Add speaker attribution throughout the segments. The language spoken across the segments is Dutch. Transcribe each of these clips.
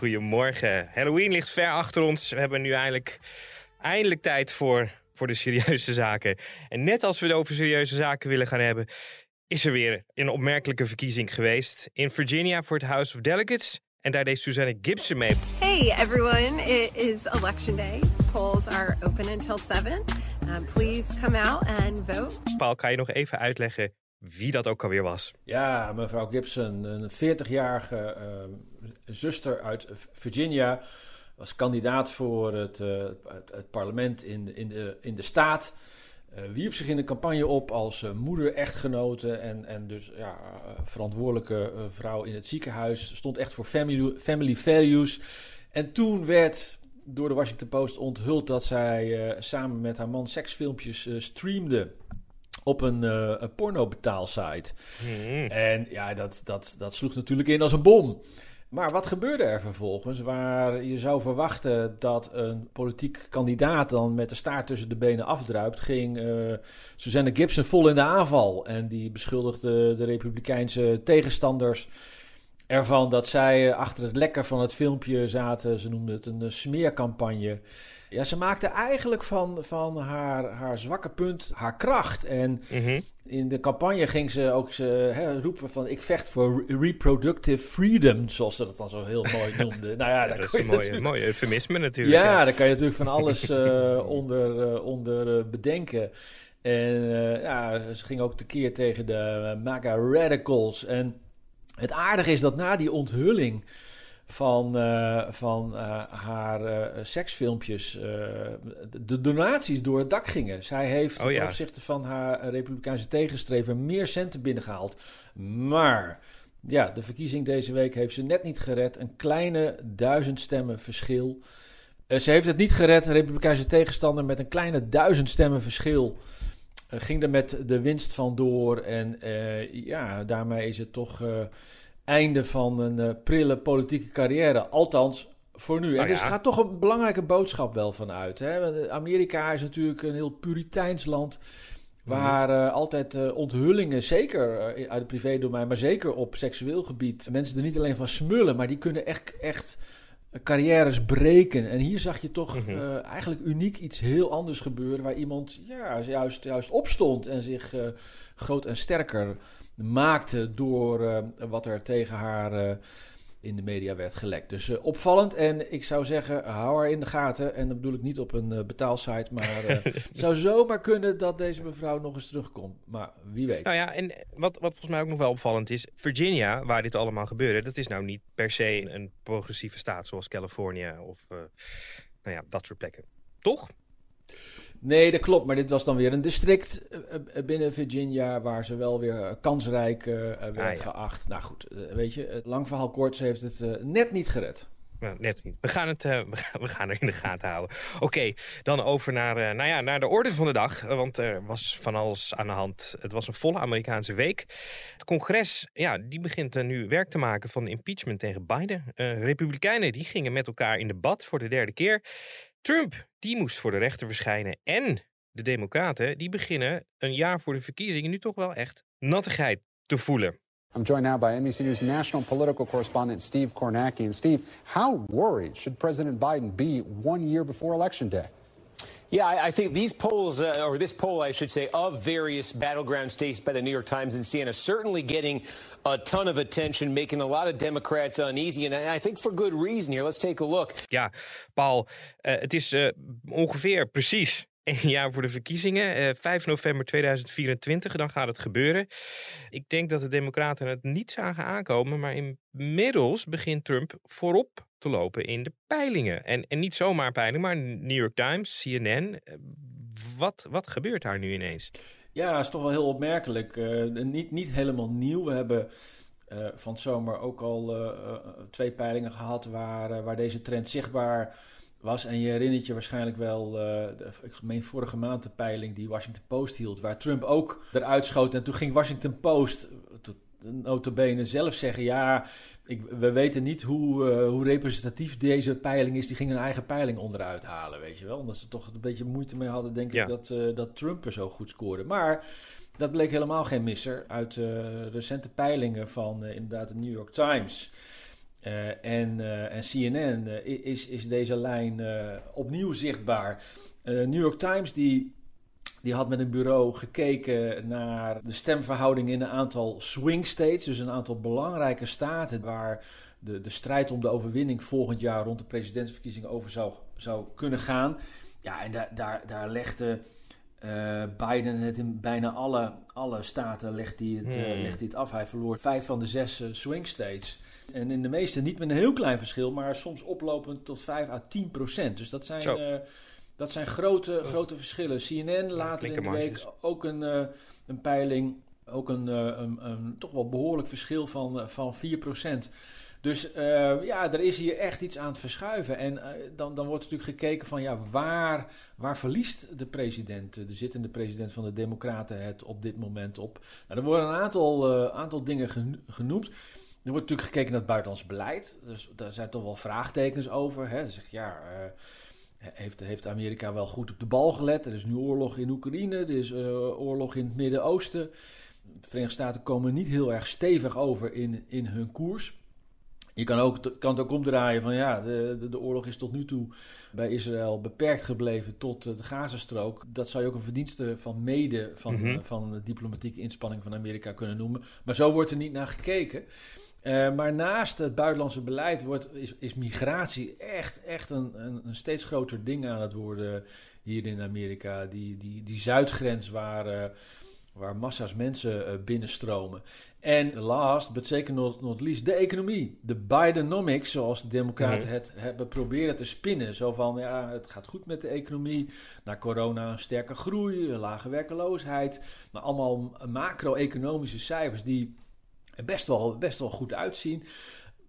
Speaker 1: Goedemorgen. Halloween ligt ver achter ons. We hebben nu eindelijk, eindelijk tijd voor, voor de serieuze zaken. En net als we het over serieuze zaken willen gaan hebben, is er weer een opmerkelijke verkiezing geweest in Virginia voor het House of Delegates. En daar deed Suzanne Gibson mee.
Speaker 2: Hey everyone, it is election day. Polls are open until 7. Um, please come out and vote.
Speaker 1: Paul, kan je nog even uitleggen wie dat ook alweer was?
Speaker 3: Ja, mevrouw Gibson, een 40-jarige uh, zuster uit Virginia, was kandidaat voor het, uh, het, het, parlement in, in, de, in de staat. Uh, wierp zich in de campagne op als moeder, echtgenote en, en dus ja, verantwoordelijke vrouw in het ziekenhuis. Stond echt voor family, family values. En toen werd door de Washington Post onthuld dat zij samen met haar man seksfilmpjes streamde op een, uh, een porno-betaalsite.
Speaker 1: Hmm.
Speaker 3: En ja, dat, dat, dat sloeg natuurlijk in als een bom. Maar wat gebeurde er vervolgens? Waar je zou verwachten dat een politiek kandidaat dan met de staart tussen de benen afdruipt, ging uh, Suzanne Gibson vol in de aanval. En die beschuldigde de Republikeinse tegenstanders ervan dat zij achter het lekker van het filmpje zaten. Ze noemden het een smeercampagne. Ja, ze maakte eigenlijk van, van haar, haar zwakke punt haar kracht. En
Speaker 1: Mhm.
Speaker 3: in de campagne ging ze ook ze, hè, roepen van... ik vecht voor reproductive freedom, zoals ze dat dan zo heel mooi noemde. nou ja,
Speaker 1: Ja,
Speaker 3: daar
Speaker 1: dat is een mooie, mooie eufemisme natuurlijk.
Speaker 3: ja, daar kan je natuurlijk van alles eh, onder, eh, onder eh, bedenken. En eh, ja, ze ging ook tekeer tegen de eh, MAGA radicals. En het aardige is dat na die onthulling van, eh, van eh, haar eh, seksfilmpjes de donaties door het dak gingen. Zij heeft
Speaker 1: Oh
Speaker 3: ten
Speaker 1: ja.
Speaker 3: opzichte van haar republikeinse tegenstrever meer centen binnengehaald. Maar ja, de verkiezing deze week heeft ze net niet gered. Een kleine duizend stemmen verschil. Ze heeft het niet gered. De republikeinse tegenstander met een kleine duizend stemmen verschil ging er met de winst vandoor. En eh, ja, daarmee is het toch eh, einde van een eh, prille politieke carrière. Althans, voor nu.
Speaker 1: Nou
Speaker 3: en dus
Speaker 1: ja.
Speaker 3: gaat toch een belangrijke boodschap wel van uit. Hè? Eh, Amerika is natuurlijk een heel puriteins land. Waar eh, altijd eh, onthullingen, zeker eh, uit het privédomein, maar zeker op seksueel gebied, mensen er niet alleen van smullen, maar die kunnen echt, echt carrières breken. En hier zag je toch
Speaker 1: Mhm.
Speaker 3: eh, eigenlijk uniek iets heel anders gebeuren, waar iemand ja, juist, juist opstond en zich eh, groot en sterker maakte door eh, wat er tegen haar in de media werd gelekt. Dus eh, opvallend en ik zou zeggen, hou haar in de gaten. En dat bedoel ik niet op een eh, betaalsite, maar eh, het zou zomaar kunnen dat deze mevrouw nog eens terugkomt. Maar wie weet.
Speaker 1: Nou ja, en wat, wat volgens mij ook nog wel opvallend is, Virginia, waar dit allemaal gebeurde, dat is nou niet per se een, een progressieve staat zoals Californië of uh, nou ja, dat soort plekken. Toch?
Speaker 3: Nee, dat klopt. Maar dit was dan weer een district uh, binnen Virginia waar ze wel weer kansrijk uh, werd ah, ja. geacht. Nou goed, weet je, lang verhaal kort, ze heeft het net niet gered.
Speaker 1: Nou, net niet. We gaan, het, uh, we, gaan, we gaan er in de gaten houden. Oké, okay, dan over naar, uh, nou ja, naar de orde van de dag. Want er was van alles aan de hand. Het was een volle Amerikaanse week. Het congres ja, die begint uh, nu werk te maken van de impeachment tegen Biden. Republikeinen die gingen met elkaar in debat voor de derde keer. Trump die moest voor de rechter verschijnen. En de Democraten die beginnen een jaar voor de verkiezingen nu toch wel echt nattigheid te voelen.
Speaker 4: I'm joined now by NBC News national political correspondent Steve Kornacki. And Steve, how worried should President Biden be one year before Election Day?
Speaker 5: Yeah, I, I think these polls, uh, or this poll, I should say, of various battleground states by the New York Times and CNN, certainly getting a ton of attention, making a lot of Democrats uneasy. And I think for good reason here. Let's take a look.
Speaker 1: Ja, Paul, uh, het is uh, ongeveer precies een jaar voor de verkiezingen. Uh, 5 november 2024, dan gaat het gebeuren. Ik denk dat de Democraten het niet zagen aankomen, maar inmiddels begint Trump voorop te lopen in de peilingen. En, en niet zomaar peilingen, maar New York Times, CNN. Wat, wat gebeurt daar nu ineens?
Speaker 3: Ja, is toch wel heel opmerkelijk. Uh, niet, niet helemaal nieuw. We hebben uh, van zomer ook al twee peilingen gehad waar, waar deze trend zichtbaar was. En je herinnert je waarschijnlijk wel, de, ik meen vorige maand de peiling die Washington Post hield, waar Trump ook eruit schoot. En toen ging Washington Post, notabene zelf zeggen, ja, ik, we weten niet hoe, uh, hoe representatief deze peiling is. Die gingen een eigen peiling onderuit halen, weet je wel. Omdat ze toch een beetje moeite mee hadden, denk ik, dat, uh, dat Trump er zo goed scoorde. Maar dat bleek helemaal geen misser uit uh, recente peilingen van inderdaad de New York Times. en, en CNN is, is deze lijn opnieuw zichtbaar. New York Times die die had met een bureau gekeken naar de stemverhouding in een aantal swing states. Dus een aantal belangrijke staten waar de, de strijd om de overwinning volgend jaar rond de presidentsverkiezingen over zou, zou kunnen gaan. Ja, en daar, daar, daar legde uh, Biden het in bijna alle, alle staten legt hij het, uh, legt hij het af. Hij verloor vijf van de zes uh, swing states. En in de meeste niet met een heel klein verschil, maar soms oplopend tot 5 à 10 procent. Dus dat zijn dat zijn grote, grote verschillen. CNN later in de week ook een, uh, een peiling. Ook een, uh, een, een, toch wel behoorlijk verschil van, uh, van 4%. Dus ja, er is hier echt iets aan het verschuiven. En dan, dan wordt natuurlijk gekeken van ja, waar, waar verliest de president, de zittende president van de Democraten het op dit moment op? Nou, er worden een aantal, aantal dingen genoemd. Er wordt natuurlijk gekeken naar het buitenlands beleid. Dus daar zijn toch wel vraagtekens over. Hè. Dan zeg ja, heeft, heeft Amerika wel goed op de bal gelet. Er is nu oorlog in Oekraïne, er is uh, oorlog in het Midden-Oosten. De Verenigde Staten komen niet heel erg stevig over in, in hun koers. Je kan, ook, kan het ook omdraaien van ja, de, de, de, oorlog is tot nu toe bij Israël beperkt gebleven tot de Gazastrook. Dat zou je ook een verdienste van mede van, mm -hmm. van de diplomatieke inspanning van Amerika kunnen noemen. Maar zo wordt er niet naar gekeken. Uh, maar naast het buitenlandse beleid wordt, is, is migratie echt, echt een, een, een, steeds groter ding aan het worden hier in Amerika. Die, die, die zuidgrens waar, uh, waar massa's mensen uh, binnenstromen. En last, but zeker not, not least, de economie. De Bidenomics, zoals de democraten mm. het hebben proberen te spinnen. Zo van, ja, het gaat goed met de economie. Na corona een sterke groei, lage werkeloosheid. Maar allemaal macro-economische cijfers die best wel, best wel goed uitzien.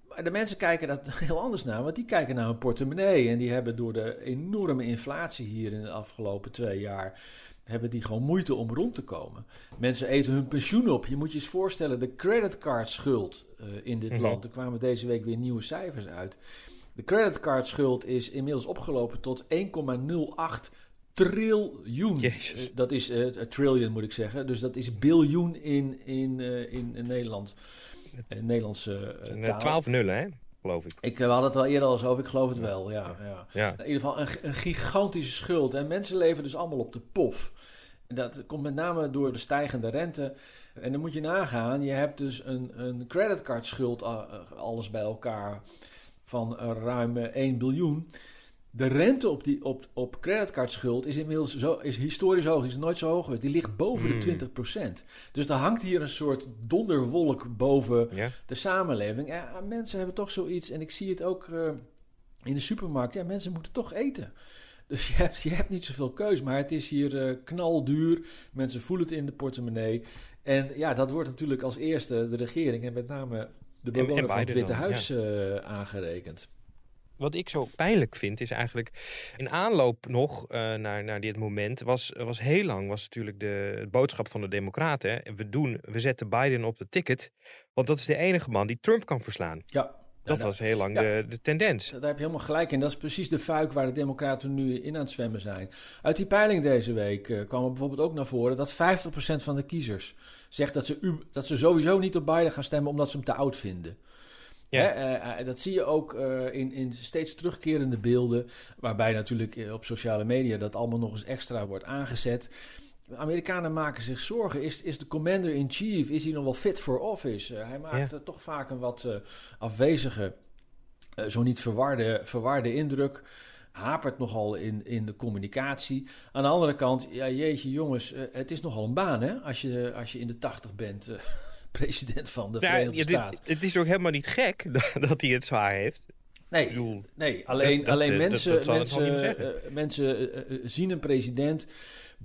Speaker 3: Maar de mensen kijken dat heel anders naar, want die kijken naar hun portemonnee. En die hebben door de enorme inflatie hier in de afgelopen twee jaar. Hebben die gewoon moeite om rond te komen. Mensen eten hun pensioen op. Je moet je eens voorstellen, de creditcardschuld uh, in dit
Speaker 1: Mhm.
Speaker 3: land. Er kwamen deze week weer nieuwe cijfers uit. De creditcardschuld is inmiddels opgelopen tot 1,08 triljoen.
Speaker 1: Jezus.
Speaker 3: Eh, dat is eh, een trillion moet ik zeggen. Dus dat is biljoen in, in, eh, in, in Nederland. Eh, Nederlandse eh,
Speaker 1: eh,
Speaker 3: taal.
Speaker 1: 12 nullen, hè? Geloof ik.
Speaker 3: Ik, eh, we hadden het al eerder al eens over, ik geloof het wel. Ja, ja.
Speaker 1: Ja.
Speaker 3: In ieder geval een, een gigantische schuld. En mensen leven dus allemaal op de pof. Dat komt met name door de stijgende rente. En dan moet je nagaan, je hebt dus een, een creditcardschuld, alles bij elkaar, van ruim uh, 1 biljoen. De rente op, die, op, op creditcardschuld is inmiddels zo, is historisch hoog, is nooit zo hoog geweest. Die ligt boven
Speaker 1: Hmm.
Speaker 3: de 20%. Dus er hangt hier een soort donderwolk boven de samenleving. Ja, mensen hebben toch zoiets, en ik zie het ook eh, in de supermarkt. Ja, mensen moeten toch eten. Dus je hebt, je hebt niet zoveel keus, maar het is hier eh, knalduur. Mensen voelen het in de portemonnee. En ja, dat wordt natuurlijk als eerste de regering en met name de
Speaker 1: En- en
Speaker 3: bewoner van het Witte Huis eh, aangerekend.
Speaker 1: Wat ik zo pijnlijk vind, is eigenlijk in aanloop nog eh, naar, naar dit moment, was, was heel lang was natuurlijk de boodschap van de Democraten. hè, We, doen, we zetten Biden op de ticket, want dat is de enige man die Trump kan verslaan.
Speaker 3: Ja,
Speaker 1: Dat
Speaker 3: Ja,
Speaker 1: was heel lang
Speaker 3: ja.
Speaker 1: de, de tendens.
Speaker 3: Daar heb je helemaal gelijk in. Dat is precies de fuik waar de Democraten nu in aan het zwemmen zijn. Uit die peiling deze week eh, kwam er bijvoorbeeld ook naar voren dat 50% van de kiezers zegt dat ze, dat ze sowieso niet op Biden gaan stemmen omdat ze hem te oud vinden.
Speaker 1: Ja.
Speaker 3: Eh, eh, dat zie je ook eh, in, in steeds terugkerende beelden, waarbij natuurlijk op sociale media dat allemaal nog eens extra wordt aangezet. De Amerikanen maken zich zorgen. Is, is de commander-in-chief, is hij nog wel fit for office? Hij maakt
Speaker 1: Ja.
Speaker 3: toch vaak een wat afwezige, zo niet verwarde, verwarde indruk. Hapert nogal in, in de communicatie. Aan de andere kant, ja jeetje jongens, het is nogal een baan hè, als je, als je in de tachtig bent president van de
Speaker 1: Ja,
Speaker 3: Verenigde Staten.
Speaker 1: het is ook helemaal niet gek dat, dat hij het zwaar heeft.
Speaker 3: Nee,
Speaker 1: bedoel,
Speaker 3: nee alleen,
Speaker 1: dat-
Speaker 3: alleen
Speaker 1: eh, dat-
Speaker 3: mensen,
Speaker 1: dat
Speaker 3: mensen,
Speaker 1: zeggen.
Speaker 3: eh, mensen eh, eh, zien een president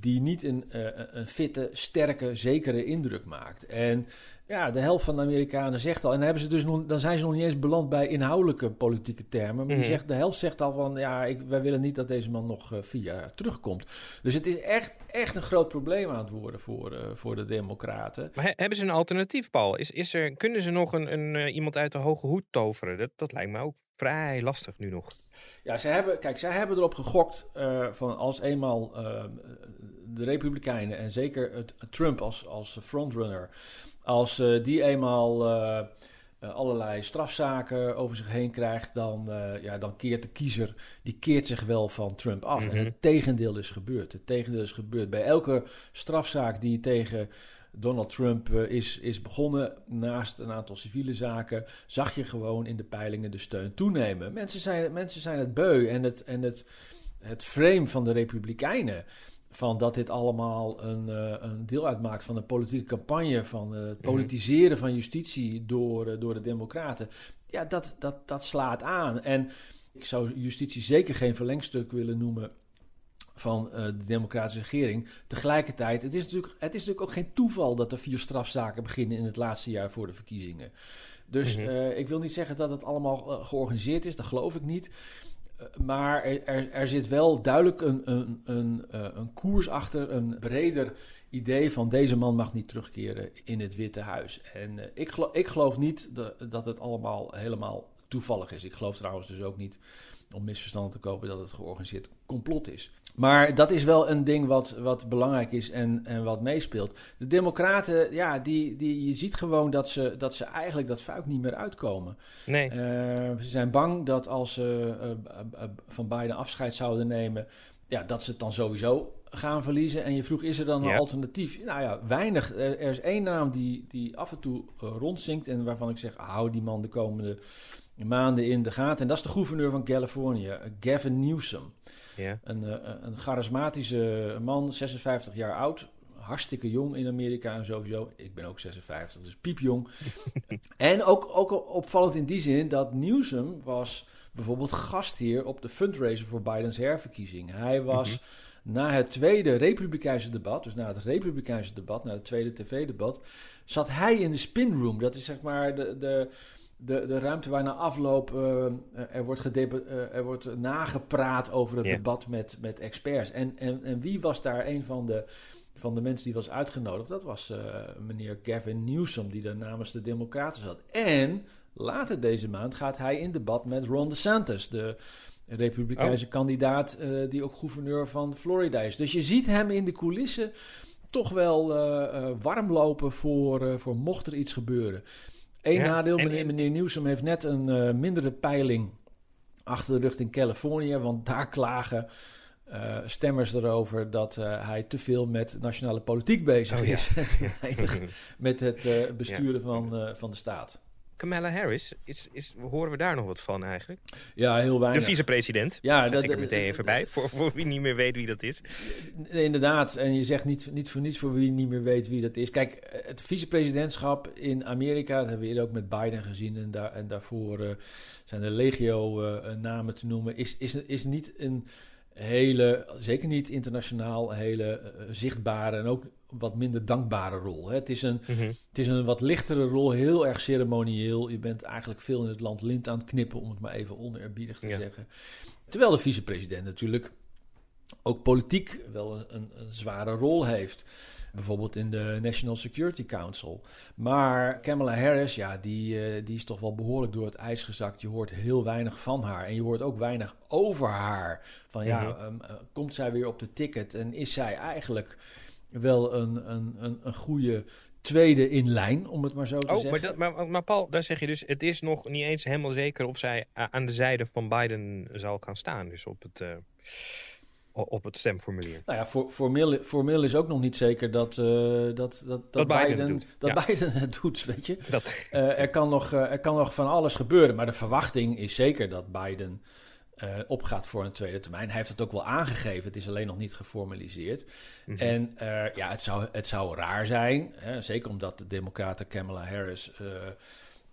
Speaker 3: die niet een, eh, een fitte, sterke, zekere indruk maakt. En ja, de helft van de Amerikanen zegt al, en dan, hebben ze dus nog, dan zijn ze nog niet eens beland bij inhoudelijke politieke termen. Maar die
Speaker 1: Mhm.
Speaker 3: zegt, de helft zegt al van, ja, ik, wij willen niet dat deze man nog eh, vier jaar terugkomt. Dus het is echt, echt een groot probleem aan het worden voor, eh, voor de Democraten.
Speaker 1: Maar he- hebben ze een alternatief, Paul? Is, is er, kunnen ze nog een, een, eh, iemand uit de hoge hoed toveren? Dat, dat lijkt me ook vrij lastig nu nog.
Speaker 3: Ja, zij hebben, kijk, zij hebben erop gegokt eh, van als eenmaal eh, de Republikeinen en zeker het, Trump als, als frontrunner, als eh, die eenmaal allerlei strafzaken over zich heen krijgt, dan, ja, dan keert de kiezer, die keert zich wel van Trump af. En
Speaker 1: Mhm.
Speaker 3: het tegendeel is gebeurd. Het tegendeel is gebeurd. Bij elke strafzaak die tegen Donald Trump eh, is, is begonnen, naast een aantal civiele zaken, zag je gewoon in de peilingen de steun toenemen. Mensen zijn, mensen zijn het beu en het, en het, het frame van de Republikeinen. Van dat dit allemaal een, eh, een deel uitmaakt van een politieke campagne. Van het politiseren van justitie door, eh, door de Democraten. Ja, dat, dat, dat slaat aan. En ik zou justitie zeker geen verlengstuk willen noemen van eh, de democratische regering. Tegelijkertijd, het is, natuurlijk, het is natuurlijk ook geen toeval dat er vier strafzaken beginnen in het laatste jaar voor de verkiezingen. Dus
Speaker 1: Mhm.
Speaker 3: eh, ik wil niet zeggen dat het allemaal eh, georganiseerd is, dat geloof ik niet. Maar er, er, zit wel duidelijk een, een, een, een koers achter, een breder idee van deze man mag niet terugkeren in het Witte Huis. En ik, geloof, ik geloof niet dat, dat het allemaal helemaal toevallig is. Ik geloof trouwens dus ook niet, om misverstanden te kopen, dat het georganiseerd complot is. Maar dat is wel een ding wat, wat belangrijk is en, en wat meespeelt. De Democraten, ja, die, die, je ziet gewoon dat ze, dat ze eigenlijk dat fuik niet meer uitkomen.
Speaker 1: Nee.
Speaker 3: Eh, ze zijn bang dat als ze eh, van Biden afscheid zouden nemen, ja, dat ze het dan sowieso gaan verliezen. En je vroeg, is er dan een
Speaker 1: Ja.
Speaker 3: alternatief? Nou ja, weinig. Er, er is één naam die, die af en toe eh, rondzinkt en waarvan ik zeg, hou die man de komende maanden in de gaten. En dat is de gouverneur van Californië, Gavin Newsom.
Speaker 1: Ja.
Speaker 3: Een, eh, een charismatische man, 56 jaar oud. Hartstikke jong in Amerika en sowieso. Ik ben ook 56, dus piepjong. en ook, ook opvallend in die zin dat Newsom was bijvoorbeeld gastheer op de fundraiser voor Bidens herverkiezing. Hij was na het tweede Republikeinse debat, dus na het Republikeinse debat, na het tweede tv-debat, zat hij in de spinroom. Dat is zeg maar de, de, de, de ruimte waar na afloop eh, er, wordt eh, er wordt nagepraat over het debat met, met experts. En, en, en wie was daar een van de, van de mensen die was uitgenodigd? Dat was eh, meneer Gavin Newsom, die daar namens de Democraten zat. En later deze maand gaat hij in debat met Ron DeSantis, de Republikeinse kandidaat eh, die ook gouverneur van Florida is. Dus je ziet hem in de coulissen toch wel eh, eh, warm lopen voor, eh, voor mocht er iets gebeuren. Eén
Speaker 1: Ja,
Speaker 3: nadeel,
Speaker 1: en-
Speaker 3: meneer, meneer Newsom heeft net een eh, mindere peiling achter de rug in Californië, want daar klagen eh, stemmers erover dat eh, hij te veel met nationale politiek bezig
Speaker 1: Oh, ja.
Speaker 3: is en te weinig met het besturen van, van de staat.
Speaker 1: Kamala Harris, is, is, horen we daar nog wat van eigenlijk?
Speaker 3: Ja, heel
Speaker 1: De
Speaker 3: weinig.
Speaker 1: vicepresident.
Speaker 3: Ja, dat-
Speaker 1: ik er meteen even bij, voor, voor wie niet meer weet wie dat is.
Speaker 3: Inderdaad, en je zegt niet, niet voor niets voor wie niet meer weet wie dat is. Kijk, het vicepresidentschap in Amerika, dat hebben we eerder ook met Biden gezien en, daar, en daarvoor eh, zijn er legio eh, namen te noemen, is, is, is niet een hele, zeker niet internationaal, hele eh, zichtbare en ook wat minder dankbare rol. Hè. Het, is een,
Speaker 1: Mhm.
Speaker 3: het is een wat lichtere rol, heel erg ceremonieel. Je bent eigenlijk veel in het land lint aan het knippen, om het maar even oneerbiedig te
Speaker 1: Ja.
Speaker 3: zeggen. Terwijl de vicepresident natuurlijk ook politiek wel een, een, een zware rol heeft. Bijvoorbeeld in de National Security Council. Maar Kamala Harris, ja, die, eh, die is toch wel behoorlijk door het ijs gezakt. Je hoort heel weinig van haar. En je hoort ook weinig over haar. Van ja,
Speaker 1: Mhm.
Speaker 3: ehm, eh, komt zij weer op de ticket? En is zij eigenlijk wel een, een, een, een goede tweede in lijn, om het maar zo te
Speaker 1: Oh,
Speaker 3: zeggen?
Speaker 1: maar, dat, maar, maar Paul, daar zeg je dus, het is nog niet eens helemaal zeker of zij a- aan de zijde van Biden zal gaan staan. Dus op het, eh, op het stemformulier.
Speaker 3: Nou ja, voor, formeel, formeel is ook nog niet zeker dat, eh, dat, dat, dat,
Speaker 1: Dat Biden
Speaker 3: Biden,
Speaker 1: het doet,
Speaker 3: dat
Speaker 1: ja.
Speaker 3: Biden het doet, weet je.
Speaker 1: Dat,
Speaker 3: Eh, er, kan nog, eh, er kan nog van alles gebeuren, maar de verwachting is zeker dat Biden opgaat voor een tweede termijn. Hij heeft het ook wel aangegeven, het is alleen nog niet geformaliseerd.
Speaker 1: Mhm.
Speaker 3: En ja, het zou, het zou raar zijn, hè, zeker omdat de Democraten Kamala Harris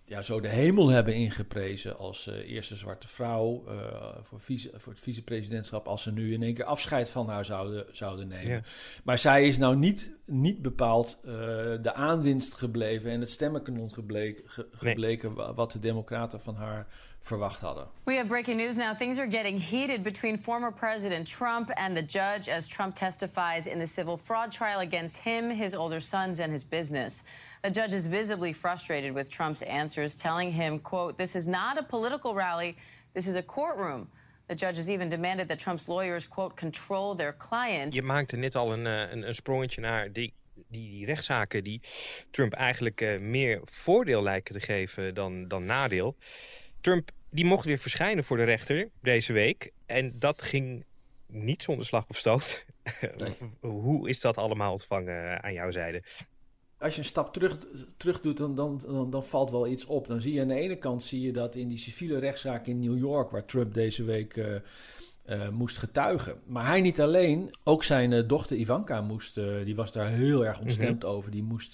Speaker 3: ja, zo de hemel hebben ingeprezen als uh, eerste zwarte vrouw uh, voor, vice, voor het vicepresidentschap, als ze nu in één keer afscheid van haar zouden, zouden nemen. Ja. Maar zij is nou niet, niet bepaald uh, de aanwinst gebleven en het stemmenkanon gebleken, ge, gebleken nee. wat de democraten van haar verwacht hadden.
Speaker 6: We have breaking news now. Things are getting heated between former President Trump and the judge as Trump testifies in the civil fraud trial against him, his older sons, and his business. The judge is visibly frustrated with Trump's answers, telling him, quote, this is not a political rally, this is a courtroom. The judge has even demanded that Trump's lawyers, quote, control their client.
Speaker 1: Je maakte net al een, een, een sprongetje naar die die, die rechtszaken die Trump eigenlijk uh, meer voordeel lijken te geven dan, dan nadeel. Trump die mocht weer verschijnen voor de rechter deze week. En dat ging niet zonder slag of stoot. Nee. Hoe is dat allemaal ontvangen aan jouw zijde?
Speaker 3: Als je een stap terug, terug doet, dan, dan, dan, dan, valt wel iets op. Dan zie je aan de ene kant zie je dat in die civiele rechtszaak in New York, waar Trump deze week uh, uh, moest getuigen. Maar hij niet alleen, ook zijn uh, dochter Ivanka moest, die was daar heel erg ontstemd mm -hmm. over. Die, moest,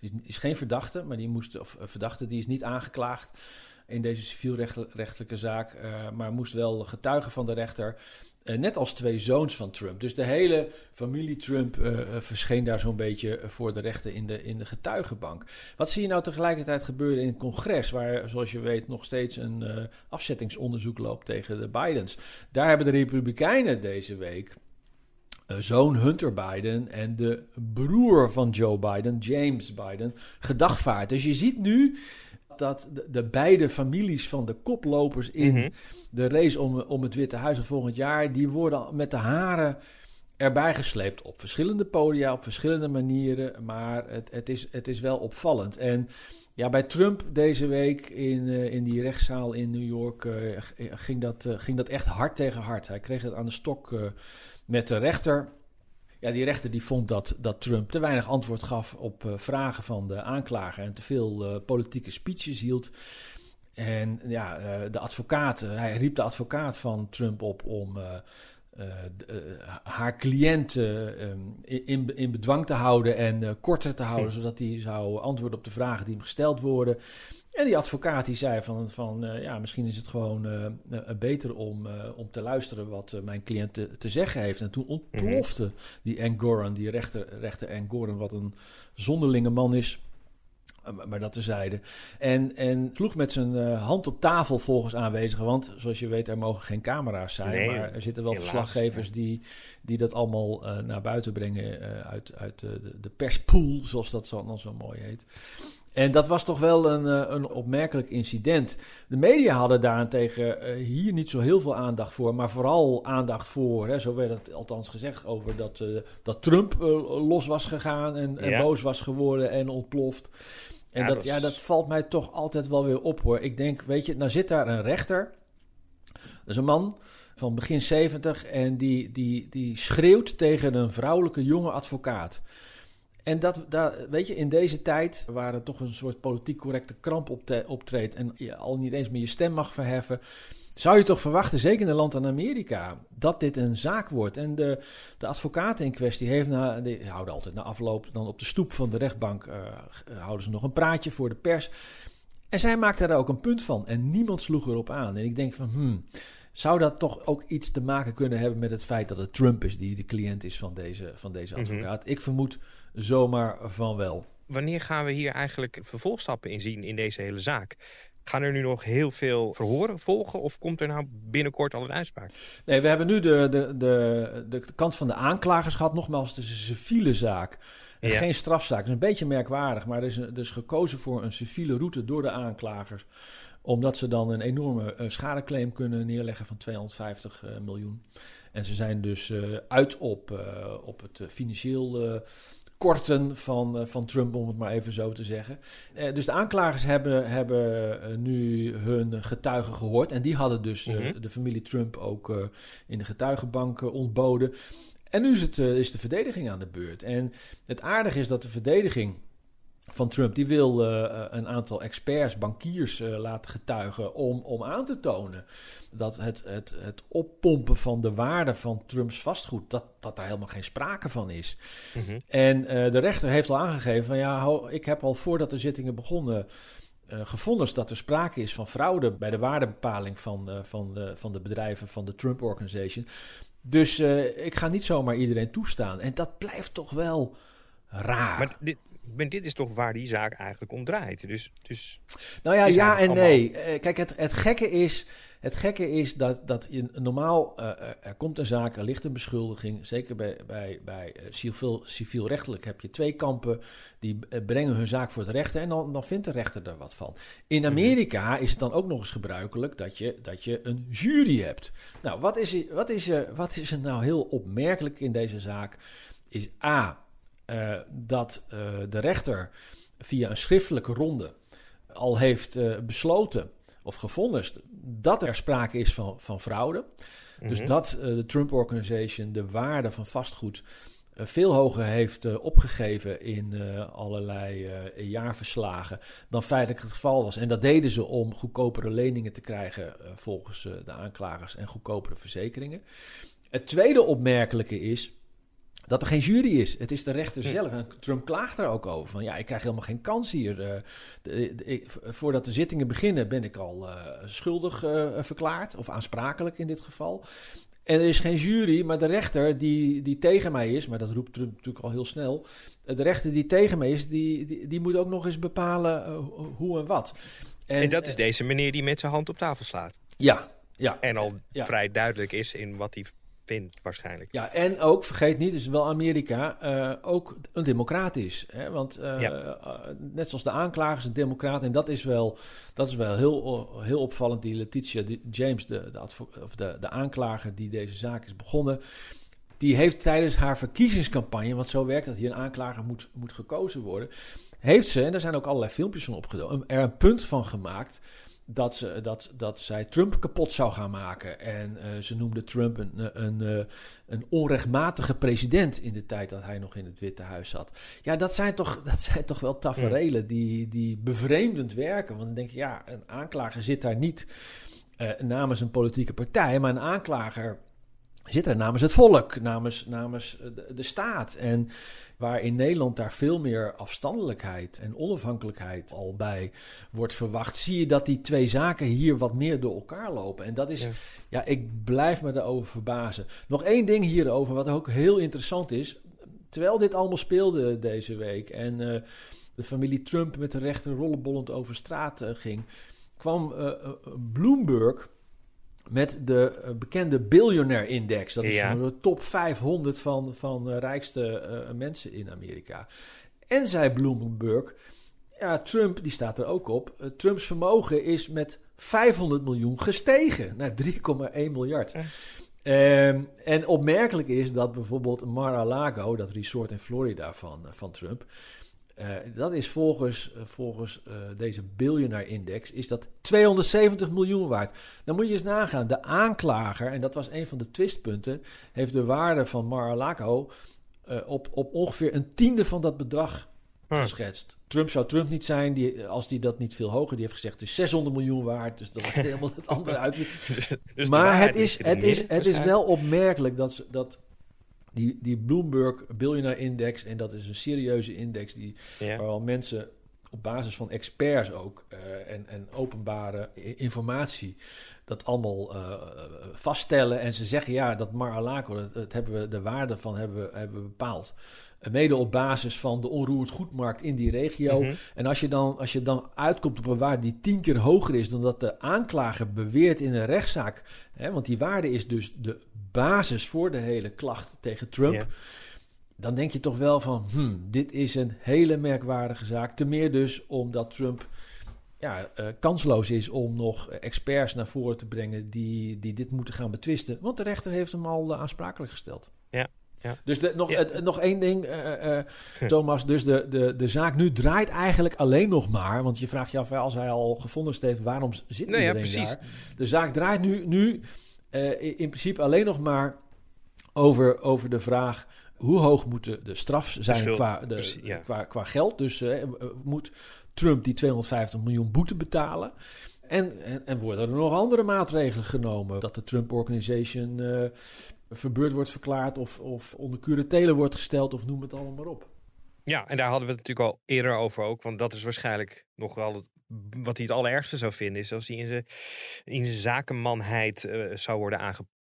Speaker 3: die is, geen verdachte, maar die moest, of verdachte, die is niet aangeklaagd in deze civielrechtelijke zaak, maar moest wel getuigen van de rechter. Uh, net als twee zoons van Trump. Dus de hele familie Trump uh, verscheen daar zo'n beetje voor de rechter in de, in de getuigenbank. Wat zie je nou tegelijkertijd gebeuren in het congres, waar, zoals je weet, nog steeds een afzettingsonderzoek loopt tegen de Bidens? Daar hebben de Republikeinen deze week zoon Hunter Biden en de broer van Joe Biden, James Biden, gedagvaard. Dus je ziet nu dat de, de, beide families van de koplopers in mm -hmm. de race om, om het Witte Huis van volgend jaar, die worden met de haren erbij gesleept op verschillende podia, op verschillende manieren, maar het, het, is, het is wel opvallend. En ja, bij Trump deze week in, uh, in die rechtszaal in New York uh, ging, dat, uh, ging dat echt hard tegen hard. Hij kreeg het aan de stok met de rechter. Ja, die rechter die vond dat, dat Trump te weinig antwoord gaf op uh, vragen van de aanklager en te veel uh, politieke speeches hield. En ja, uh, de advocaat, hij riep de advocaat van Trump op om haar cliënt in, in bedwang te houden en korter te houden, zodat hij zou antwoorden op de vragen die hem gesteld worden. En die advocaat die zei van, van uh, ja, misschien is het gewoon uh, uh, beter om, om te luisteren wat mijn cliënt te, te, zeggen heeft. En toen ontplofte mm -hmm. die Angoran, die rechter, rechter Angoran, wat een zonderlinge man is. Maar dat tezijde. En, en sloeg met zijn hand op tafel volgens aanwezigen. Want zoals je weet, er mogen geen camera's zijn. Nee, maar er zitten wel helaas, verslaggevers ja. die, die dat allemaal naar buiten brengen uit, uit de, de perspool, zoals dat zo, dan zo mooi heet. En dat was toch wel een, een opmerkelijk incident. De media hadden daarentegen hier niet zo heel veel aandacht voor, maar vooral aandacht voor, hè, zo werd het althans gezegd, over dat, uh, dat Trump uh, los was gegaan en, en ja. boos was geworden en ontploft. En ja, dat, dat, ja, dat valt mij toch altijd wel weer op hoor. Ik denk, weet je, nou zit daar een rechter, dat is een man van begin 70 en die, die, die schreeuwt tegen een vrouwelijke jonge advocaat. En dat, dat, weet je, in deze tijd, waar er toch een soort politiek correcte kramp optreedt en je al niet eens meer je stem mag verheffen, zou je toch verwachten, zeker in een land aan Amerika, dat dit een zaak wordt. En de, de advocaat in kwestie heeft na, die houden altijd na afloop, dan op de stoep van de rechtbank, uh, houden ze nog een praatje voor de pers. En zij maakte daar ook een punt van en niemand sloeg erop aan. En ik denk van, hmm, zou dat toch ook iets te maken kunnen hebben met het feit dat het Trump is die de cliënt is van deze, van deze advocaat? Mm -hmm. Ik vermoed zomaar van wel.
Speaker 1: Wanneer gaan we hier eigenlijk vervolgstappen in zien in deze hele zaak? Gaan er nu nog heel veel verhoren volgen of komt er nou binnenkort al een uitspraak?
Speaker 3: Nee, we hebben nu de, de, de, de kant van de aanklagers gehad. Nogmaals, het is een civiele zaak. En ja. geen strafzaak. Het is een beetje merkwaardig, maar er is, er is gekozen voor een civiele route door de aanklagers omdat ze dan een enorme uh, schadeclaim kunnen neerleggen van 250 uh, miljoen. En ze zijn dus uh, uit op, op het financieel korten van, van Trump, om het maar even zo te zeggen. dus de aanklagers hebben, hebben nu hun getuigen gehoord. En die hadden dus mm -hmm. de familie Trump ook in de getuigenbank ontboden. En nu is, het, is de verdediging aan de beurt. En het aardige is dat de verdediging van Trump, die wil uh, een aantal experts, bankiers uh, laten getuigen om, om aan te tonen dat het, het, het oppompen van de waarde van Trumps vastgoed, dat, dat daar helemaal geen sprake van is. Mm -hmm. En uh, de rechter heeft al aangegeven van ja, ik heb al voordat de zittingen begonnen gevonnist dat er sprake is van fraude bij de waardebepaling van, van, de, van de bedrijven van de Trump Organization. Dus ik ga niet zomaar iedereen toestaan. En dat blijft toch wel raar.
Speaker 1: Maar dit, maar dit is toch waar die zaak eigenlijk om draait. Dus, dus
Speaker 3: nou ja, ja en nee. Kijk, het, het gekke is het gekke is dat, dat je normaal, uh, er komt een zaak, er ligt een beschuldiging. Zeker bij, bij, bij civiel, civielrechtelijk heb je twee kampen. Die brengen hun zaak voor het rechter en dan, dan vindt de rechter er wat van. In mhm. Amerika is het dan ook nog eens gebruikelijk dat je, dat je een jury hebt. Nou, wat is, wat, is er, wat is er nou heel opmerkelijk in deze zaak? Is A, uh, dat de rechter via een schriftelijke ronde al heeft besloten of gevonnist dat er sprake is van, van fraude. Dus mhm. dat de Trump Organization de waarde van vastgoed veel hoger heeft opgegeven in allerlei jaarverslagen dan feitelijk het geval was. En dat deden ze om goedkopere leningen te krijgen volgens de aanklagers en goedkopere verzekeringen. Het tweede opmerkelijke is dat er geen jury is. Het is de rechter zelf. En Trump klaagt er ook over. Van ja, ik krijg helemaal geen kans hier. Uh, de, voordat de zittingen beginnen ben ik al uh, schuldig uh, verklaard. Of aansprakelijk in dit geval. En er is geen jury, maar de rechter die, die tegen mij is, maar dat roept Trump natuurlijk al heel snel. De rechter die tegen mij is, die, die, die moet ook nog eens bepalen hoe en wat.
Speaker 1: En, en dat is deze meneer die met zijn hand op tafel slaat.
Speaker 3: Ja, ja.
Speaker 1: En al vrij duidelijk is in wat hij waarschijnlijk.
Speaker 3: Ja, en ook, vergeet niet, is wel Amerika uh, ook een democrat is. Hè? Want uh, ja. uh, net zoals de aanklagers een democrat. En dat is wel, dat is wel heel, heel opvallend. Die Letitia James, de, de, of de, de aanklager die deze zaak is begonnen... die heeft tijdens haar verkiezingscampagne... want zo werkt dat hier een aanklager moet, moet gekozen worden... heeft ze, en daar zijn ook allerlei filmpjes van opgenomen... er een punt van gemaakt dat, ze, dat, dat zij Trump kapot zou gaan maken. En uh, ze noemde Trump een, een, een, eh, een, onrechtmatige president in de tijd dat hij nog in het Witte Huis zat. Ja, dat zijn toch, dat zijn toch wel taferelen die, die bevreemdend werken. Want dan denk je, ja, een aanklager zit daar niet uh, namens een politieke partij, maar een aanklager zit er namens het volk, namens, namens de, de, staat. En waar in Nederland daar veel meer afstandelijkheid en onafhankelijkheid al bij wordt verwacht, zie je dat die twee zaken hier wat meer door elkaar lopen. En dat is, ja, ik blijf me daarover verbazen. Nog één ding hierover, wat ook heel interessant is. Terwijl dit allemaal speelde deze week en uh, de familie Trump met de rechter rollenbollend over straat uh, ging, kwam uh, Bloomberg met de eh, bekende Billionaire Index. Dat is de top 500 van, van de rijkste uh, mensen in Amerika. En zei Bloomberg, ja, Trump, die staat er ook op. Uh, Trumps vermogen is met 500 miljoen gestegen naar 3,1 miljard. Um, en opmerkelijk is dat bijvoorbeeld Mar-a-Lago, dat resort in Florida van, van Trump... Uh, dat is volgens, uh, volgens uh, deze Billionaire Index is dat 270 miljoen waard. Dan moet je eens nagaan. De aanklager, en dat was een van de twistpunten, heeft de waarde van Mar-a-Lago op, op ongeveer een tiende van dat bedrag hm. geschetst. Trump zou Trump niet zijn die, als die dat niet veel hoger. Die heeft gezegd het is 600 miljoen waard. Dus dat was helemaal het andere uit. dus, dus maar het is, het, is, het is wel opmerkelijk dat, dat die, die Bloomberg Billionaire Index, en dat is een serieuze index die, ja. waar al mensen op basis van experts ook uh, en, en openbare informatie dat allemaal uh, vaststellen. En ze zeggen ja, dat Mar-a-Lago, dat, dat, hebben we, de waarde van hebben we, hebben we bepaald. Mede op basis van de onroerend goedmarkt in die regio. Mm -hmm. En als je, dan, als je dan uitkomt op een waarde die tien keer hoger is dan dat de aanklager beweert in een rechtszaak. Hè, want die waarde is dus de basis voor de hele klacht tegen Trump. Yeah. Dan denk je toch wel van, hmm, dit is een hele merkwaardige zaak. Te meer dus omdat Trump ja, uh, kansloos is om nog experts naar voren te brengen die, die dit moeten gaan betwisten. Want de rechter heeft hem al uh, aansprakelijk gesteld.
Speaker 1: Ja. Ja.
Speaker 3: Dus de, nog, ja. het, nog één ding, Thomas. Dus de, de, de zaak nu draait eigenlijk alleen nog maar. Want je vraagt je af, als hij al gevonden heeft, waarom zit nee, iedereen ja, daar? De zaak draait nu, nu in principe alleen nog maar over, over de vraag hoe hoog moet de, straf zijn qua, de, Precies, ja. qua, qua geld. Dus uh, moet Trump die 250 miljoen boete betalen. En, en, en, worden er nog andere maatregelen genomen? Dat de Trump Organization uh, verbeurd wordt verklaard of, of onder curatele wordt gesteld of noem het allemaal maar op.
Speaker 1: Ja, en daar hadden we het natuurlijk al eerder over ook. Want dat is waarschijnlijk nog wel wat hij het allerergste zou vinden is als hij in zijn, in zijn zakenmanheid eh, zou worden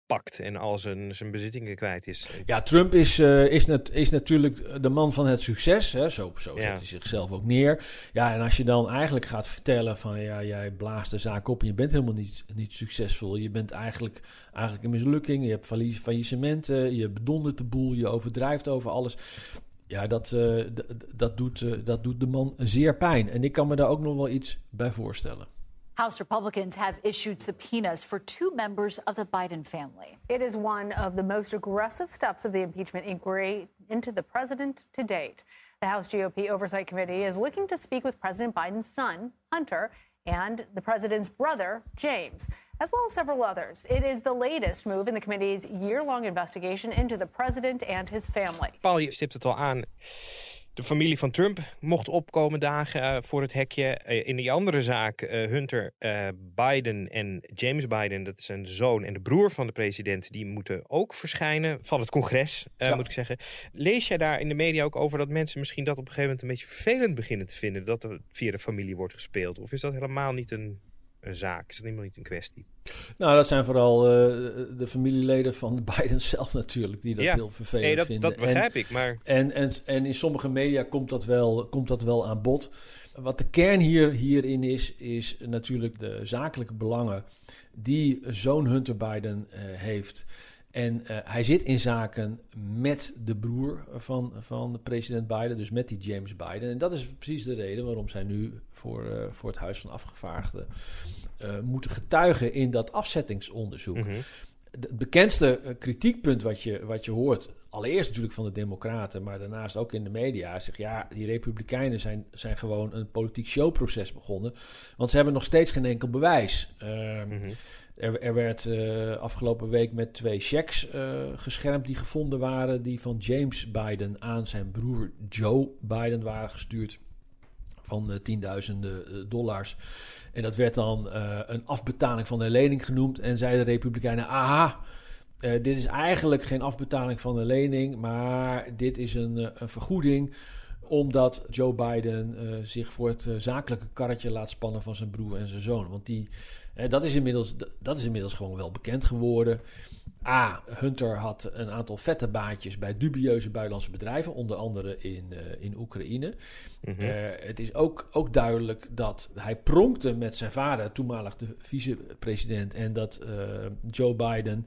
Speaker 1: aangepakt en al zijn, zijn bezittingen kwijt is.
Speaker 3: Ja, Trump is, eh, is, net, is natuurlijk de man van het succes. Hè? Zo, zo zet
Speaker 1: Ja.
Speaker 3: hij zichzelf ook neer. Ja, en als je dan eigenlijk gaat vertellen van ja, jij blaast de zaak op en je bent helemaal niet, niet succesvol. Je bent eigenlijk, eigenlijk een mislukking. Je hebt failli- faillissementen, je bedondert de boel, je overdrijft over alles. Ja, dat, eh, dat, doet, eh, dat doet de man zeer pijn. En ik kan me daar ook nog wel iets bij voorstellen.
Speaker 7: House Republicans have issued subpoenas for two members of the Biden family.
Speaker 8: It is one of the most aggressive steps of the impeachment inquiry into the president to date. The House GOP Oversight Committee is looking to speak with President Biden's son, Hunter, and the president's brother, James, as well as several others. It is the latest move in the committee's year long investigation into the president and his family.
Speaker 1: Paul, je stipt het al aan. De familie van Trump mocht opkomen dagen eh, voor het hekje. Eh, in die andere zaak, eh, Hunter Biden en James Biden, dat is zijn zoon en de broer van de president, die moeten ook verschijnen van het congres,
Speaker 3: Ja.
Speaker 1: moet ik zeggen. Lees jij daar in de media ook over dat mensen misschien dat op een gegeven moment een beetje vervelend beginnen te vinden, dat er via de familie wordt gespeeld? Of is dat helemaal niet een, een zaak? Is dat helemaal niet een kwestie?
Speaker 3: Nou, dat zijn vooral eh, de familieleden van de Biden zelf natuurlijk, die dat
Speaker 1: Ja.
Speaker 3: heel vervelend
Speaker 1: Nee, dat-
Speaker 3: vinden.
Speaker 1: dat begrijp ik, maar-
Speaker 3: En, en, en in sommige media komt dat wel, komt dat wel aan bod. Wat de kern hier, hierin is, is natuurlijk de zakelijke belangen die zoon Hunter Biden eh, heeft. En eh, hij zit in zaken met de broer van, van president Biden, dus met die James Biden. En dat is precies de reden waarom zij nu voor, eh, voor het Huis van Afgevaardigden eh, moeten getuigen in dat afzettingsonderzoek.
Speaker 1: Mhm.
Speaker 3: Het bekendste kritiekpunt wat je, wat je hoort, allereerst natuurlijk van de Democraten, maar daarnaast ook in de media, is zeg ja, die Republikeinen zijn, zijn gewoon een politiek showproces begonnen, want ze hebben nog steeds geen enkel bewijs.
Speaker 1: Mhm.
Speaker 3: Er, er werd eh, afgelopen week met twee checks eh, geschermd die gevonden waren, die van James Biden aan zijn broer Joe Biden waren gestuurd van eh, tienduizenden dollars. En dat werd dan een afbetaling van de lening genoemd. En zeiden de Republikeinen: aha, dit is eigenlijk geen afbetaling van de lening, maar dit is een, vergoeding omdat Joe Biden zich voor het zakelijke karretje laat spannen van zijn broer en zijn zoon. Want die, dat, is inmiddels, dat is inmiddels gewoon wel bekend geworden. A. Hunter had een aantal vette baantjes bij dubieuze buitenlandse bedrijven, onder andere in, eh, in Oekraïne.
Speaker 1: Mhm.
Speaker 3: Eh, het is ook, ook duidelijk dat hij pronkte met zijn vader, toenmalig de vicepresident, en dat eh, Joe Biden,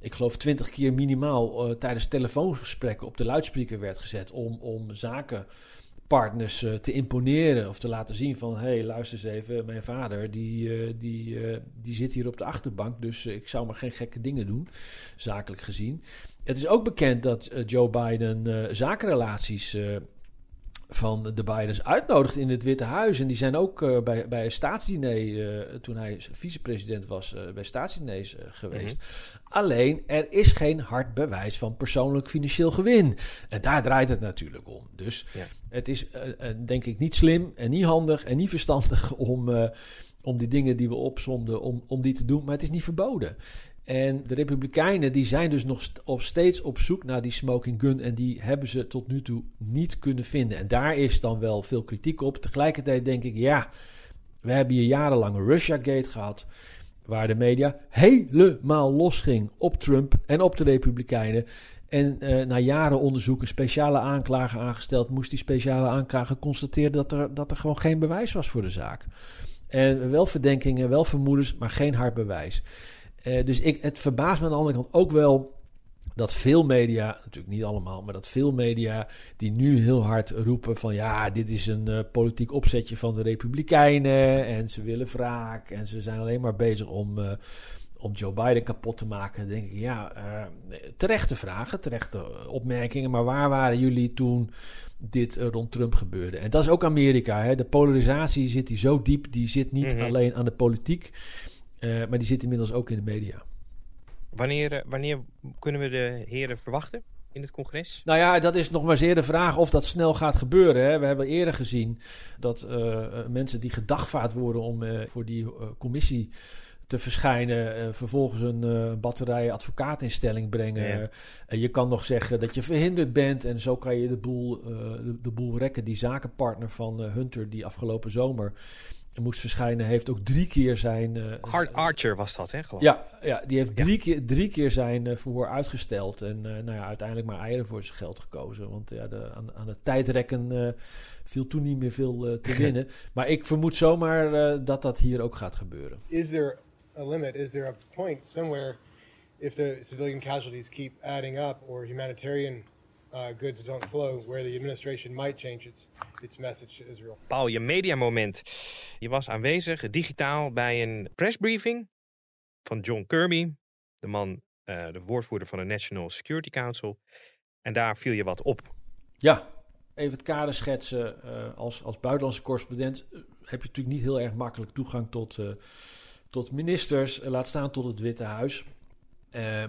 Speaker 3: ik geloof twintig keer minimaal tijdens telefoongesprekken op de luidspreker werd gezet om, om zakenpartners eh, te imponeren of te laten zien van, hé, hey, luister eens even, mijn vader die, eh, die, eh, die zit hier op de achterbank, dus ik zou maar geen gekke dingen doen, zakelijk gezien. Het is ook bekend dat Joe Biden zakenrelaties van de Bidens uitnodigt in het Witte Huis. En die zijn ook eh, bij, bij een staatsdiner, eh, toen hij vicepresident was, eh, bij staatsdiners geweest. Alleen, er is geen hard bewijs van persoonlijk financieel gewin. En daar draait het natuurlijk om. Dus
Speaker 1: Ja.
Speaker 3: het is, denk ik, niet slim en niet handig en niet verstandig om, om die dingen die we opzomden, om, om die te doen. Maar het is niet verboden. En de Republikeinen die zijn dus nog steeds op zoek naar die smoking gun. En die hebben ze tot nu toe niet kunnen vinden. En daar is dan wel veel kritiek op. Tegelijkertijd denk ik, ja, we hebben hier jarenlang een Russiagate gehad. Waar de media helemaal losging op Trump en op de Republikeinen. En eh, na jaren onderzoek een speciale aanklager aangesteld. Moest die speciale aanklager constateren dat er, dat er gewoon geen bewijs was voor de zaak. En wel verdenkingen, wel vermoedens, maar geen hard bewijs. Eh, dus ik, het verbaast me aan de andere kant ook wel dat veel media, natuurlijk niet allemaal, maar dat veel media die nu heel hard roepen van ja, dit is een eh, politiek opzetje van de Republikeinen en ze willen wraak en ze zijn alleen maar bezig om, eh, om Joe Biden kapot te maken. Dan denk ik ja, terechte vragen, terechte opmerkingen, maar waar waren jullie toen dit rond Trump gebeurde? En dat is ook Amerika, hè? de polarisatie zit die zo diep, die zit niet
Speaker 1: Mhm.
Speaker 3: alleen aan de politiek, eh, maar die zit inmiddels ook in de media.
Speaker 1: Wanneer, eh, wanneer kunnen we de heren verwachten in het congres?
Speaker 3: Nou ja, dat is nog maar zeer de vraag of dat snel gaat gebeuren. Hè. We hebben eerder gezien dat eh, mensen die gedagvaard worden om voor die commissie te verschijnen, vervolgens een batterij advocaatinstelling brengen.
Speaker 1: Ja.
Speaker 3: En je kan nog zeggen dat je verhinderd bent en zo kan je de boel, de, de boel rekken. Die zakenpartner van Hunter, die afgelopen zomer moest verschijnen, heeft ook drie keer zijn... Uh,
Speaker 1: Archer was dat, hè? Gewoon.
Speaker 3: Ja, ja, die heeft drie, Keer, drie keer zijn uh, verhoor uitgesteld. En uh, nou ja, uiteindelijk maar eieren voor zijn geld gekozen. Want ja, de, aan, aan het tijdrekken viel toen niet meer veel te winnen. maar ik vermoed zomaar dat dat hier ook gaat gebeuren.
Speaker 9: Is there a limit? Is there a point somewhere if the civilian casualties keep adding up or humanitarian uh, goods don't flow, where the administration might change its, its message to Israel.
Speaker 1: Paul, je mediamoment. Je was aanwezig digitaal bij een pressbriefing van John Kirby, de man, uh, de woordvoerder van de National Security Council. En daar viel je wat op.
Speaker 3: Ja, even het kader schetsen. Uh, als, als buitenlandse correspondent heb je natuurlijk niet heel erg makkelijk toegang tot, tot ministers, laat staan tot het Witte Huis.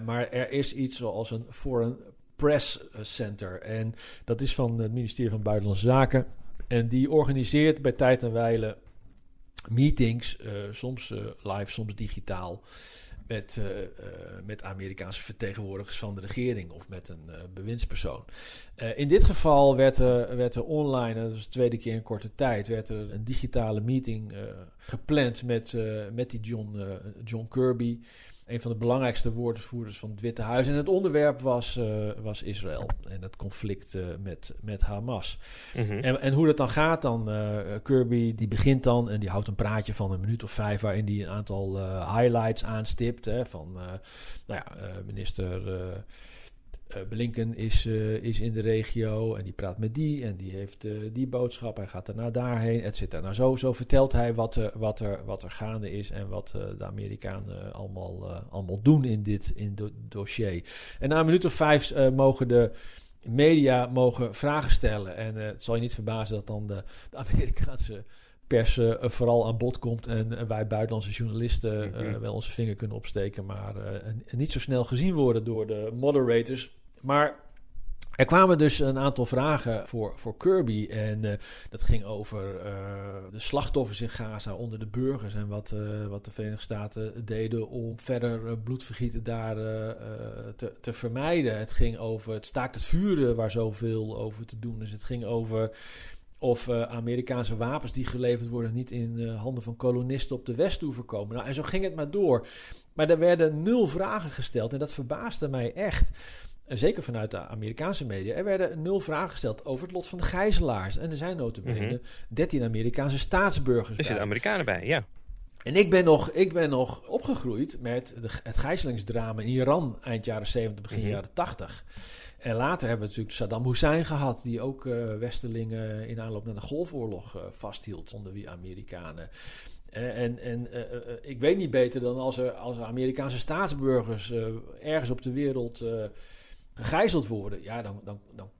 Speaker 3: maar er is iets zoals een foreign Press Center. En dat is van het ministerie van Buitenlandse Zaken. En die organiseert bij tijd en wijle meetings, uh, soms uh, live, soms digitaal. Met, uh, met Amerikaanse vertegenwoordigers van de regering of met een bewindspersoon. in dit geval werd er, werd er online, dat was de tweede keer in korte tijd, werd er een digitale meeting gepland met, met die John, John Kirby een van de belangrijkste woordvoerders van het Witte Huis. En het onderwerp was, uh, was Israël en het conflict uh, met, met Hamas. Mm -hmm. en, en hoe dat dan gaat, dan uh, Kirby die begint dan en die houdt een praatje van een minuut of vijf... waarin hij een aantal highlights aanstipt hè, van nou ja, minister... Uh, Blinken is, uh, is in de regio en die praat met die en die heeft uh, die boodschap. Hij gaat daarna daarheen, et cetera. Nou, zo, zo vertelt hij wat er, wat, er, wat er gaande is en wat de Amerikanen allemaal, allemaal doen in dit in do dossier. En na een minuut of vijf mogen de media mogen vragen stellen. En het zal je niet verbazen dat dan de, de Amerikaanse pers vooral aan bod komt en wij buitenlandse journalisten mm -hmm. wel onze vinger kunnen opsteken, maar niet zo snel gezien worden door de moderators. Maar er kwamen dus een aantal vragen voor, voor Kirby. En uh, dat ging over uh, de slachtoffers in Gaza onder de burgers. En wat, uh, wat de Verenigde Staten deden om verder bloedvergieten daar te, te vermijden. Het ging over het staakt het vuren waar zoveel over te doen is. Het ging over of Amerikaanse wapens die geleverd worden niet in handen van kolonisten op de Westhoever komen. Nou, en zo ging het maar door. Maar er werden nul vragen gesteld en dat verbaasde mij echt zeker vanuit de Amerikaanse media, er werden nul vragen gesteld over het lot van de gijzelaars. En er zijn notabene mm -hmm. 13 Amerikaanse staatsburgers
Speaker 1: Er zitten Amerikanen bij, ja.
Speaker 3: En ik ben nog, ik ben nog opgegroeid met de, het gijzelingsdrama in Iran eind jaren 70, begin mm -hmm. jaren 80. En later hebben we natuurlijk Saddam Hussein gehad, die ook uh, Westerlingen in aanloop naar de Golfoorlog uh, vasthield onder wie Amerikanen. Uh, en en uh, ik weet niet beter dan als er, als er Amerikaanse staatsburgers ergens op de wereld gegijzeld worden, ja, dan, dan, dan,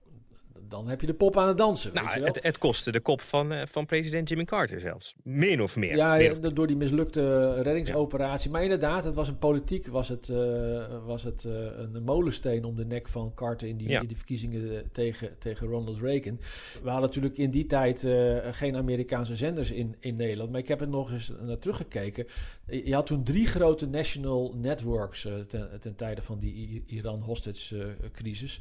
Speaker 3: dan heb je de pop aan het dansen.
Speaker 1: Nou,
Speaker 3: weet je wel?
Speaker 1: Het, het kostte de kop van, uh, van president Jimmy Carter zelfs. Min of meer.
Speaker 3: Ja, door die mislukte reddingsoperatie. Ja. Maar inderdaad, het was een politiek, was het, uh, was het uh, een molensteen om de nek van Carter in die, ja. in die verkiezingen tegen, tegen Ronald Reagan. We hadden natuurlijk in die tijd geen Amerikaanse zenders in, in Nederland. Maar ik heb er nog eens naar teruggekeken. Je had toen drie grote national networks ten, ten tijde van die Iran hostage crisis.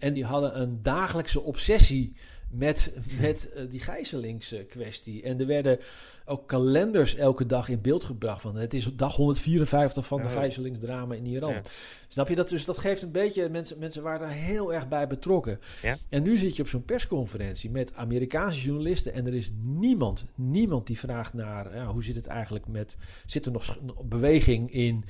Speaker 3: En die hadden een dagelijkse obsessie met, met uh, die gijzelingskwestie. en er werden ook kalenders elke dag in beeld gebracht. Van het is dag 154 van de gijzelingsdrama in Iran. Ja. Snap je dat? Dus dat geeft een beetje... Mensen, mensen waren daar heel erg bij betrokken.
Speaker 1: Ja.
Speaker 3: En nu zit je op zo'n persconferentie met Amerikaanse journalisten... en er is niemand, niemand die vraagt naar... hoe zit het eigenlijk met... Zit er nog beweging in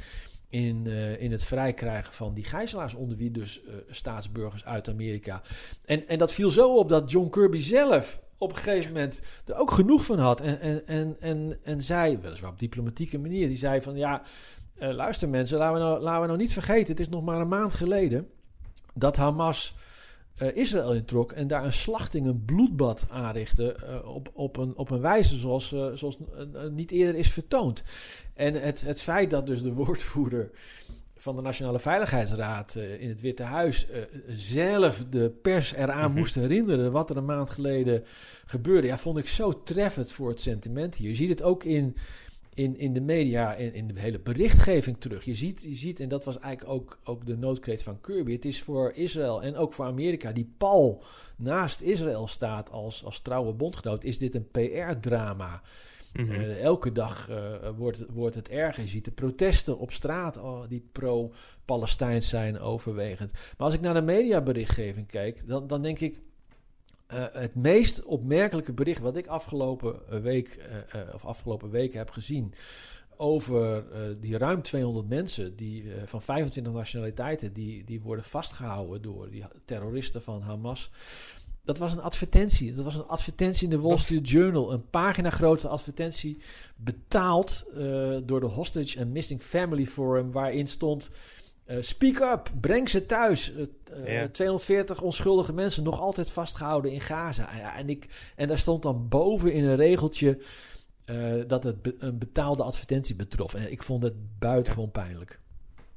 Speaker 3: in, uh, in het vrijkrijgen van die gijzelaars, onder wie dus uh, staatsburgers uit Amerika. En, en dat viel zo op dat John Kirby zelf op een gegeven moment er ook genoeg van had. En, en, en, en, en zei, weliswaar op diplomatieke manier, die zei van ja, uh, luister mensen, laten we, nou, laten we nou niet vergeten, het is nog maar een maand geleden dat Hamas uh, Israël introk en daar een slachting, een bloedbad aanrichtte uh, op, op, een, op een wijze zoals, uh, zoals niet eerder is vertoond. En het, het feit dat dus de woordvoerder van de Nationale Veiligheidsraad in het Witte Huis zelf de pers eraan mm -hmm. moest herinneren wat er een maand geleden gebeurde, ja, vond ik zo treffend voor het sentiment hier. Je ziet het ook in in, in de media en in, in de hele berichtgeving terug. Je ziet, je ziet, en dat was eigenlijk ook, ook de noodkreet van Kirby. Het is voor Israël en ook voor Amerika, die pal naast Israël staat als, als trouwe bondgenoot, is dit een PR-drama.
Speaker 1: Mhm.
Speaker 3: Eh, elke dag eh, wordt, wordt het erger. Je ziet de protesten op straat oh, die pro-Palestijns zijn overwegend. Maar als ik naar de mediaberichtgeving kijk, dan, dan denk ik... eh, het meest opmerkelijke bericht wat ik afgelopen week eh, eh, of afgelopen weken heb gezien over eh, die ruim 200 mensen die, eh, van 25 nationaliteiten die, die worden vastgehouden door die terroristen van Hamas. Dat was een advertentie. Dat was een advertentie in de Wall Street Journal. Een pagina grote advertentie betaald eh, door de Hostage and Missing Family Forum, waarin stond. Eh, speak up, breng ze thuis. Eh, eh,
Speaker 1: Ja.
Speaker 3: 240 onschuldige mensen nog altijd vastgehouden in Gaza. En, ik, en daar stond dan boven in een regeltje eh, dat het be- een betaalde advertentie betrof. En ik vond het buitengewoon pijnlijk.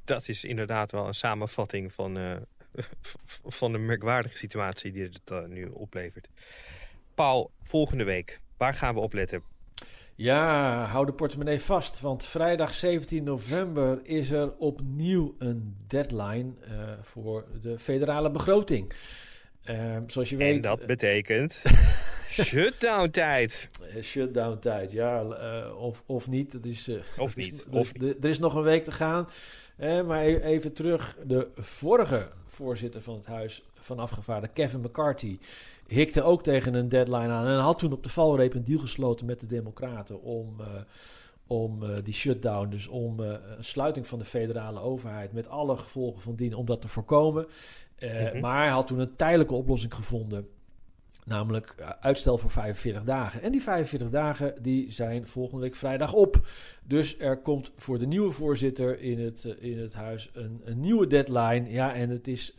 Speaker 1: Dat is inderdaad wel een samenvatting van, eh, van de merkwaardige situatie die het eh, nu oplevert. Paul, volgende week, waar gaan we op letten?
Speaker 3: Ja, hou de portemonnee vast, want vrijdag 17 november is er opnieuw een deadline eh, voor de federale begroting. Eh, zoals je weet.
Speaker 1: En dat betekent shutdown tijd.
Speaker 3: Eh, Shutdown tijd, ja, eh, of, of niet. Dat is, eh,
Speaker 1: Of
Speaker 3: is-
Speaker 1: niet,
Speaker 3: er-
Speaker 1: of
Speaker 3: er, er is nog een week te gaan. Eh, maar e- even terug. De vorige voorzitter van het Huis van Afgevaardigden, Kevin McCarthy, hikte ook tegen een deadline aan. En had toen op de valreep een deal gesloten met de Democraten om, eh, om eh, die shutdown, dus om eh, een sluiting van de federale overheid met alle gevolgen van dien, om dat te voorkomen.
Speaker 1: Mhm.
Speaker 3: Maar hij had toen een tijdelijke oplossing gevonden. Namelijk uitstel voor 45 dagen. En die 45 dagen die zijn volgende week vrijdag op. Dus er komt voor de nieuwe voorzitter in het, in het huis een, een nieuwe deadline. Ja, en het is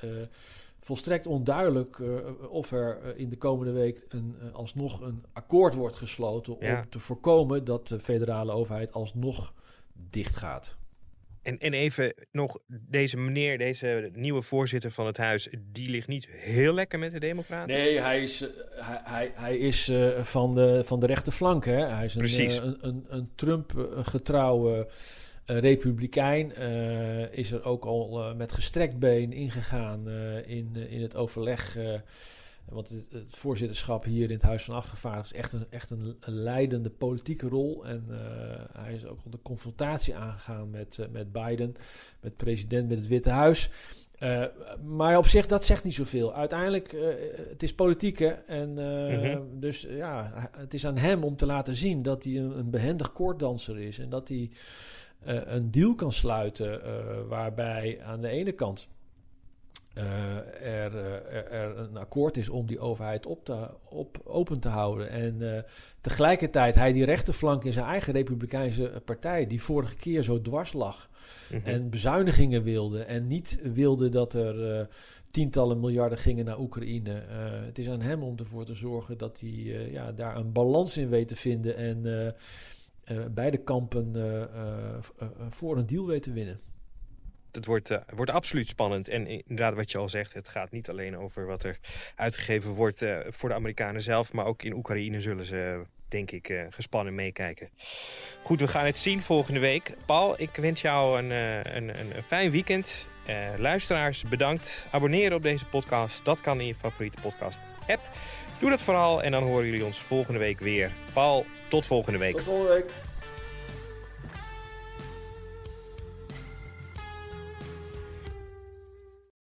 Speaker 3: volstrekt onduidelijk eh, of er eh, in de komende week een, eh, alsnog een akkoord wordt gesloten
Speaker 1: Ja.
Speaker 3: om te voorkomen dat de federale overheid alsnog dicht gaat.
Speaker 1: En, en even nog, deze meneer, deze nieuwe voorzitter van het huis, die ligt niet heel lekker met de Democraten.
Speaker 3: Nee, hij is, hij, hij, hij is van, de, van de rechterflank. Hè? Hij is een,
Speaker 1: Precies.
Speaker 3: een, een, een Trump-getrouwe republikein. eh, is er ook al eh, met gestrekt been ingegaan eh, in, eh, in het overleg. eh, want het, het voorzitterschap hier in het Huis van Afgevaardigden is echt een, echt een, leidende politieke rol. En eh, hij is ook al de confrontatie aangegaan met, eh, met Biden, met de president, met het Witte Huis. Eh, maar op zich, dat zegt niet zoveel. Uiteindelijk, eh, het is politiek, hè. En eh,
Speaker 1: Mhm.
Speaker 3: dus ja, het is aan hem om te laten zien dat hij een, een behendig koorddanser is. En dat hij eh, een deal kan sluiten eh, waarbij aan de ene kant eh, er, eh, er, er een akkoord is om die overheid op te, op, open te houden. En eh, tegelijkertijd hij die rechterflank in zijn eigen republikeinse partij, die vorige keer zo dwars lag
Speaker 1: Mhm.
Speaker 3: en bezuinigingen wilde en niet wilde dat er eh, tientallen miljarden gingen naar Oekraïne. Eh, het is aan hem om ervoor te zorgen dat hij eh, ja, daar een balans in weet te vinden en eh, eh, beide kampen eh, eh, eh, voor een deal weet te winnen.
Speaker 1: Het wordt, eh, wordt absoluut spannend. En inderdaad, wat je al zegt, het gaat niet alleen over wat er uitgegeven wordt eh, voor de Amerikanen zelf, maar ook in Oekraïne zullen ze, denk ik, eh, gespannen meekijken. Goed, we gaan het zien volgende week. Paul, ik wens jou een, eh, een, een, fijn weekend. Eh, luisteraars, bedankt. Abonneren op deze podcast. Dat kan in je favoriete podcast-app. Doe dat vooral en dan horen jullie ons volgende week weer. Paul, tot volgende week.
Speaker 3: Tot volgende week.